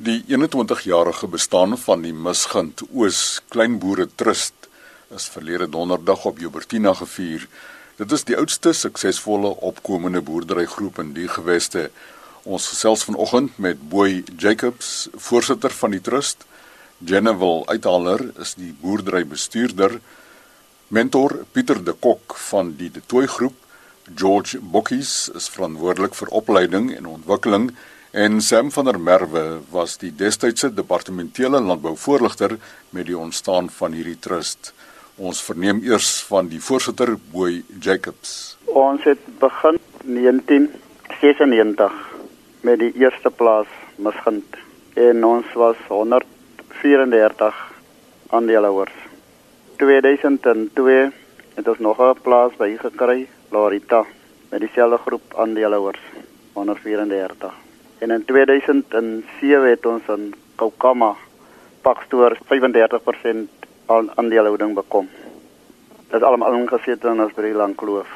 Die 21-jarige bestaan van die Misgind Oos Kleinboere Trust is verlede donderdag op Joubertina gevier. Dit is die oudste suksesvolle opkomende boerderygroep in die geweste. Ons gesels vanoggend met Boy Jacobs, voorsitter van die trust. Jenneval Uithaler is die boerderybestuurder. Mentor Pieter de Kok van die De Tooi groep. George Bokkies is verantwoordelik vir opleiding en ontwikkeling En Sam van der Merwe was die destydse departementele landbouvoorligter met die ontstaan van hierdie trust. Ons verneem eers van die voorsitter Boy Jacobs. Ons het begin 1996 met die eerste plaas misgind en ons was 134 aandeelhouers. 2002 het ons nog 'n plaas by gekry, Larita, met dieselfde groep aandeelhouers, 134. En in 2007 het ons in Kokama Pakstoor 35% aandeelhouding bekom. Dit is almal ingesit in ons baie lank kloof.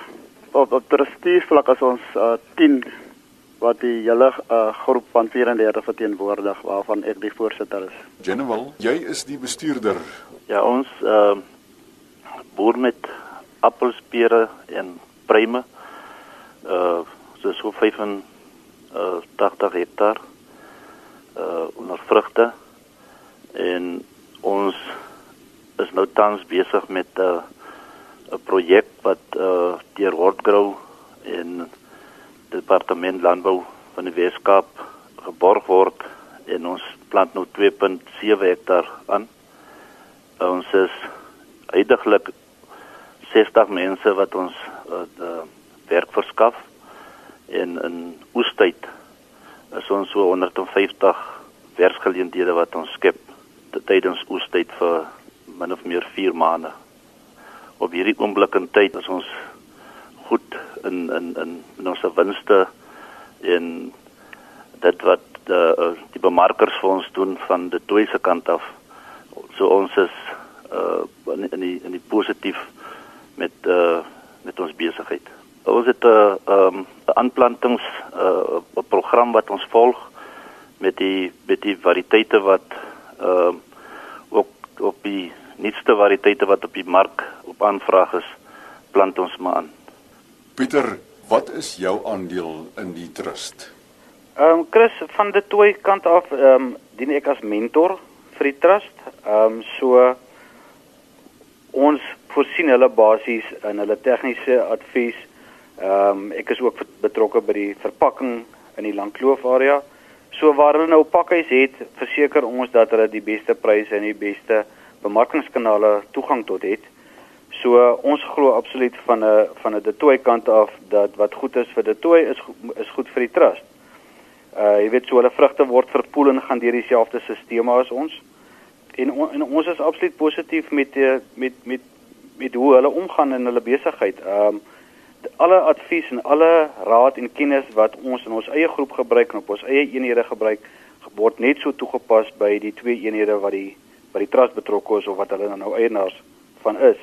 Op op trustees vlak as ons uh, 10 wat die hele uh, groep van 34 verteenwoordig waarvan ek die voorsitter is. General, jy is die bestuurder. Ja, ons uh boer met appels, pere en pruime. Uh so so 5 uh 80 hektaar uh onder vrugte en ons is nou tans besig met 'n uh, 'n projek wat uh deur Wortgrow en departement landbou van die Weskaap geborg word en ons plant nou 2.7 hektaar aan. Ons is uitdruklik 60 mense wat ons uh, werk verskaf en in oestyd is ons so 150 werksgeleenthede wat ons skep tydens oestyd vir min of meer 4 maande. Op hierdie oomblik in tyd is ons goed in in in, in ons winste en dit wat die, uh, die bemarkers vir ons doen van die tweede kant af. So ons is uh in die in die positief met uh met ons besigheid. Ons het 'n uh, um, aanplantings uh, 'n program wat ons volg met die met die variëteite wat ehm uh, ook op die nuutste variëteite wat op die mark op aanvraag is, plant ons maar aan. Pieter, wat is jou aandeel in die trust? Ehm um, Chris van die twee kant af ehm um, dien ek as mentor vir die trust. Ehm um, so ons voorsien hulle basies in hulle tegniese advies Ehm um, ek is ook betrokke by die verpakking in die Langkloof area. So waar hulle nou pakkies het, verseker ons dat hulle die beste pryse en die beste bemarkingskanale toegang tot het. So ons glo absoluut van 'n van 'n detoy kant af dat wat goed is vir detoy is is goed vir die trust. Uh jy weet so hulle vrugte word verpoel en gaan deur dieselfde stelsel as ons. En, on, en ons is absoluut positief met met met met hoe hulle omgaan in hulle besigheid. Ehm um, alle advies en alle raad en kennis wat ons in ons eie groep gebruik en op ons eie eenhede gebruik word net so toegepas by die twee eenhede wat die wat die trust betrokke is of wat hulle nou eienaars van is.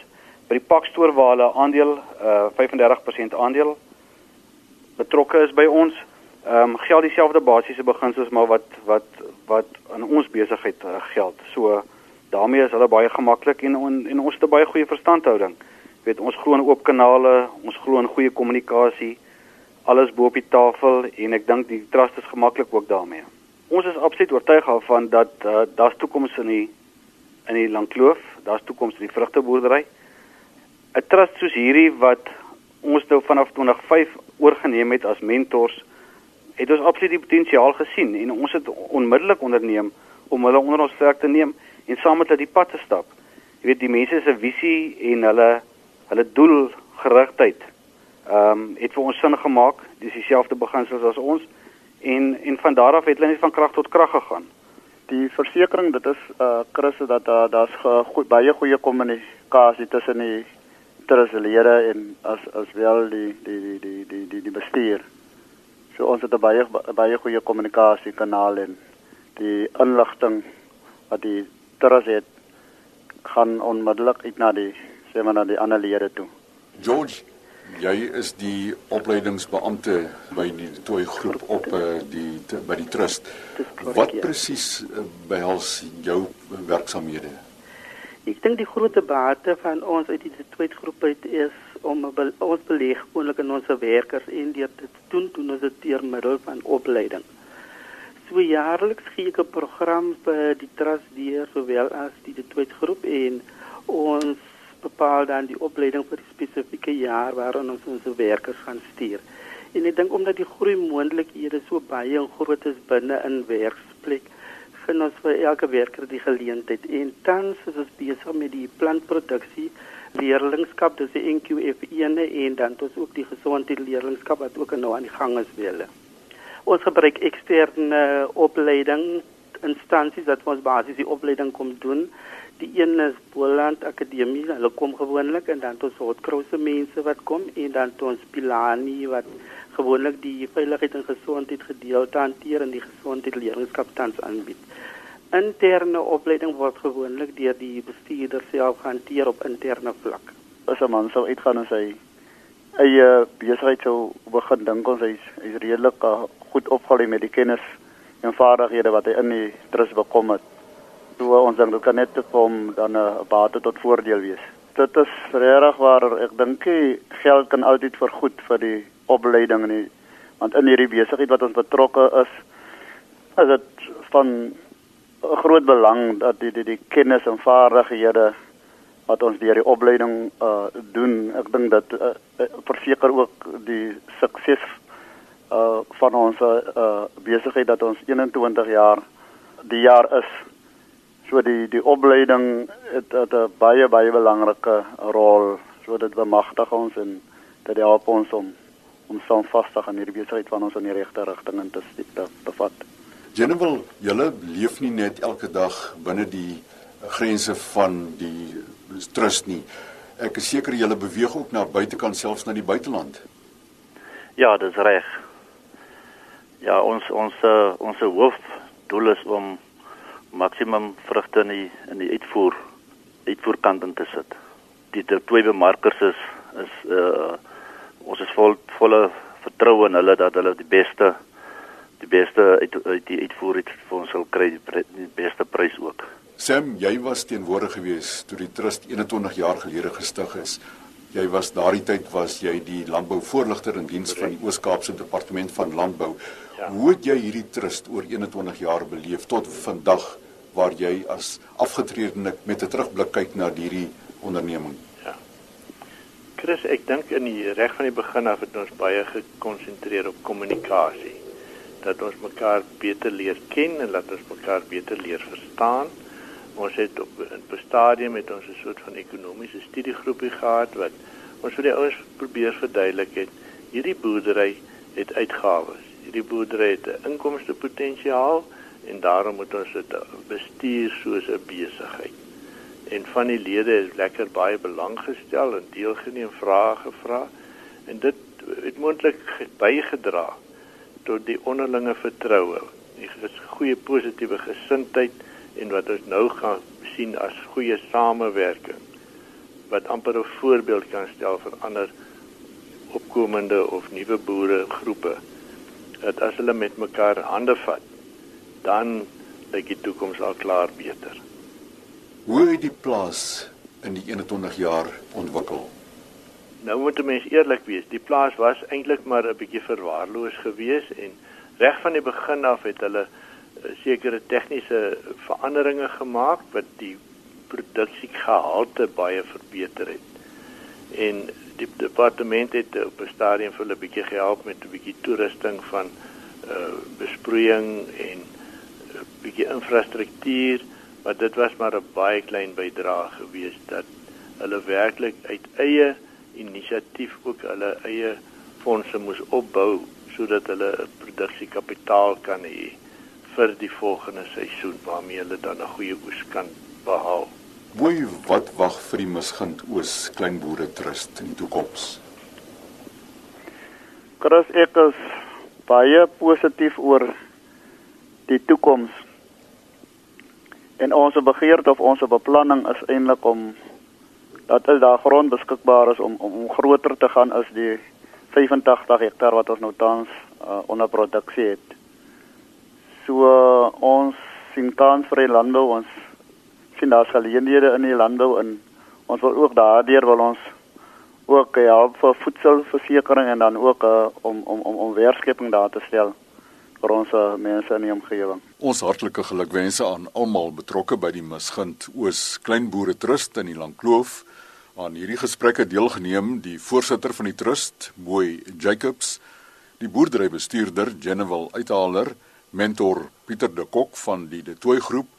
By die pakstoor waar hulle aandeel uh 35% aandeel betrokke is by ons, ehm um, geld dieselfde basiese beginsels maar wat wat wat aan ons besigheid uh, geld. So daarmee is hulle baie gemaklik en on, en ons het 'n baie goeie verstandhouding weet ons glo in oop kanale, ons glo in goeie kommunikasie. Alles bo op die tafel en ek dink die trust is gemaklik ook daarmee. Ons is absoluut oortuig daarvan dat uh, daar's toekoms in die in die Langkloof, daar's toekoms in die vrugteboerdery. 'n Trust soos hierdie wat ons nou vanaf 2005 oorgeneem het as mentors, het ons absoluut die potensiaal gesien en ons het onmiddellik onderneem om hulle onder ons werk te neem en saam met hulle die pad te stap. Jy weet die mense se visie en hulle hulle doelgerigtheid ehm um, het vir ons sin gemaak. Dis dieselfde beginsels as ons. En en van daar af het hulle net van krag tot krag gegaan. Die versekering dit is uh Chris dat daar uh, daar's goed baie goeie kommunikasie tussen die terselede en as as wel die die die die die die, die bestuur. So ons het 'n baie baie goeie kommunikasie kanaal en die inligting wat die terras het gaan onmiddellik uit na die sê maar na die ander lede toe. George, Jy is die opleidingsbeampte by die tooi groep op uh, die by die trust. Wat ja. presies uh, behels jou werksamehede? Ek dink die groot bate van ons uit die tweede groep uit is om be ons beleg gewoonlik in ons werkers en dit te doen doen ons dit deur middel van opleiding. So jaarliks gee ek 'n program vir die trust deur sowel as die, tweede groep en ons bepaal dan die opleiding vir die spesifieke jaar waarin ons ons werkers gaan stuur. En ek dink omdat die groei moontlikhede so baie en groot is binne in werksplek, gun ons vir elke werker die geleentheid. En tans is ons besig met die plantproduksie leerlingskap, dis die NQF1 en dan ons ook die gesondheid leerlingskap wat ook nou aan die gang is wele. Ons gebruik eksterne opleiding instansies wat ons basies die opleiding kom doen. Die een is Boland Akademie, hulle kom gewoonlik en dan het ons Hotkrouse mense wat kom en dan het ons Pilani wat gewoonlik die veiligheid en gesondheid gedeelte hanteer en die gesondheid leerlingskap tans aanbied. Interne opleiding word gewoonlik deur die bestuurder self gehanteer op interne vlak. As 'n man sou uitgaan en sy eie besigheid sou begin dink ons hy's hy's redelik uh, goed opgelei met die kennis en vaardighede wat hy in die trust bekom het. So ons dink dit kan net hom dan 'n uh, bate tot voordeel wees. Dit is regtig waar ek dink die geld kan altyd vergoed vir die opleiding nie want in hierdie besigheid wat ons betrokke is is dit van groot belang dat die die, die kennis en vaardighede wat ons deur die opleiding uh doen, ek dink dat uh, verseker ook die sukses uh van ons uh besigheid dat ons 21 jaar die jaar is. So die die opleiding het, het 'n baie baie belangrike rol so dit bemagtig ons en dit help ons om om standvastig aan hierdie besigheid van ons in die regte rigting in te, te bevat. Jennifer, julle leef nie net elke dag binne die grense van die trust nie. Ek is seker julle beweeg ook na buitekant selfs na die buiteland. Ja, dis reg. Ja, ons ons uh, ons hoofdoel is om maksimum vrugte in die in die uitvoer uitvoerkant in te sit. Die twee bemarkers is is uh ons is vol volle vertroue in hulle dat hulle die beste die beste uit, uit die uitvoer het vir ons sal kry die, die beste prys ook. Sam, jy was teenwoordig geweest toe die trust 21 jaar gelede gestig is. Jy was daardie tyd was jy die landbouvoorligter in diens van die Oos-Kaapse Departement van Landbou. Ja. Hoe het jy hierdie trust oor 21 jaar beleef tot vandag waar jy as afgetrede met 'n terugblik kyk na hierdie onderneming? Ja. Chris, ek dink in die reg van die begin af het ons baie gekonsentreer op kommunikasie. Dat ons mekaar beter leer ken en dat ons mekaar beter leer verstaan. Ons het op 'n stadium met ons 'n soort van ekonomiese studiegroepie gehad wat ons vir die ouens probeer verduidelik het hierdie boerdery het uitgawes. Hierdie boerdery het 'n inkomste potensiaal en daarom moet ons dit bestuur soos 'n besigheid. En van die lede het lekker baie belang gestel en deelgeneem vrae gevra en dit het moontlik bygedra tot die onderlinge vertroue, die goeie positiewe gesindheid en wat ons nou gaan sien as goeie samewerking wat amper 'n voorbeeld kan stel vir ander opkomende of nuwe boere groepe dat as hulle met mekaar hande vat dan lyk die toekoms al klaar beter. Hoe het die plaas in die 21 jaar ontwikkel? Nou moet 'n mens eerlik wees, die plaas was eintlik maar 'n bietjie verwaarloos geweest en reg van die begin af het hulle sekere tegniese veranderinge gemaak wat die produksiegehalte baie verbeter het. En die departement het op 'n stadium vir hulle 'n bietjie gehelp met 'n bietjie toerusting van uh besproeiing en 'n bietjie infrastruktuur, maar dit was maar 'n baie klein bydrae geweest dat hulle werklik uit eie inisiatief ook hulle eie fondse moes opbou sodat hulle produksiekapitaal kan hê vir die volgende seisoen waarmee hulle dan 'n goeie oes kan behaal. Boei, wat wag vir die Misgind Oos Kleinboere Trust in die toekoms? Chris, ek is baie positief oor die toekoms. En ons begeerte of ons beplanning is eintlik om dat is daar grond beskikbaar is om om, om groter te gaan as die 85 hektaar wat ons nou tans uh, onder produksie het. So uh, ons sien kans vir die landbou ons sien daar geleenthede in die landbou en ons wil ook daardeur wil ons ook ja vir voedselversekering en dan ook uh, om om om om werkskeping daar te stel vir ons uh, mense in die omgewing. Ons hartlike gelukwense aan almal betrokke by die Misgunt Oos Kleinboere Trust in die Langkloof. Aan hierdie gesprekke deelgeneem die voorsitter van die trust, Mooi Jacobs, die boerderybestuurder Jenewil Uithaler, mentor Pieter de Kok van die De Tooi groep,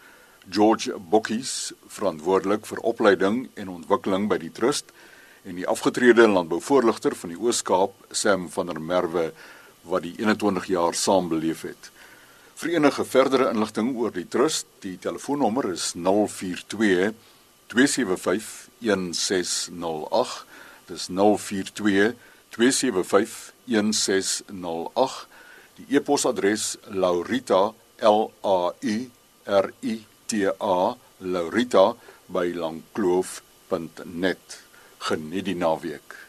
George Bokkies, verantwoordelik vir opleiding en ontwikkeling by die trust en die afgetrede landbouvoorligter van die Oos-Kaap, Sam van der Merwe wat die 21 jaar saam beleef het. Vir enige verdere inligting oor die trust, die telefoonnommer is 042 275 1608. Dis 042 275 1608. Die e-posadres laurita l a u r i t a laurita by langkloof.net. Geniet die naweek.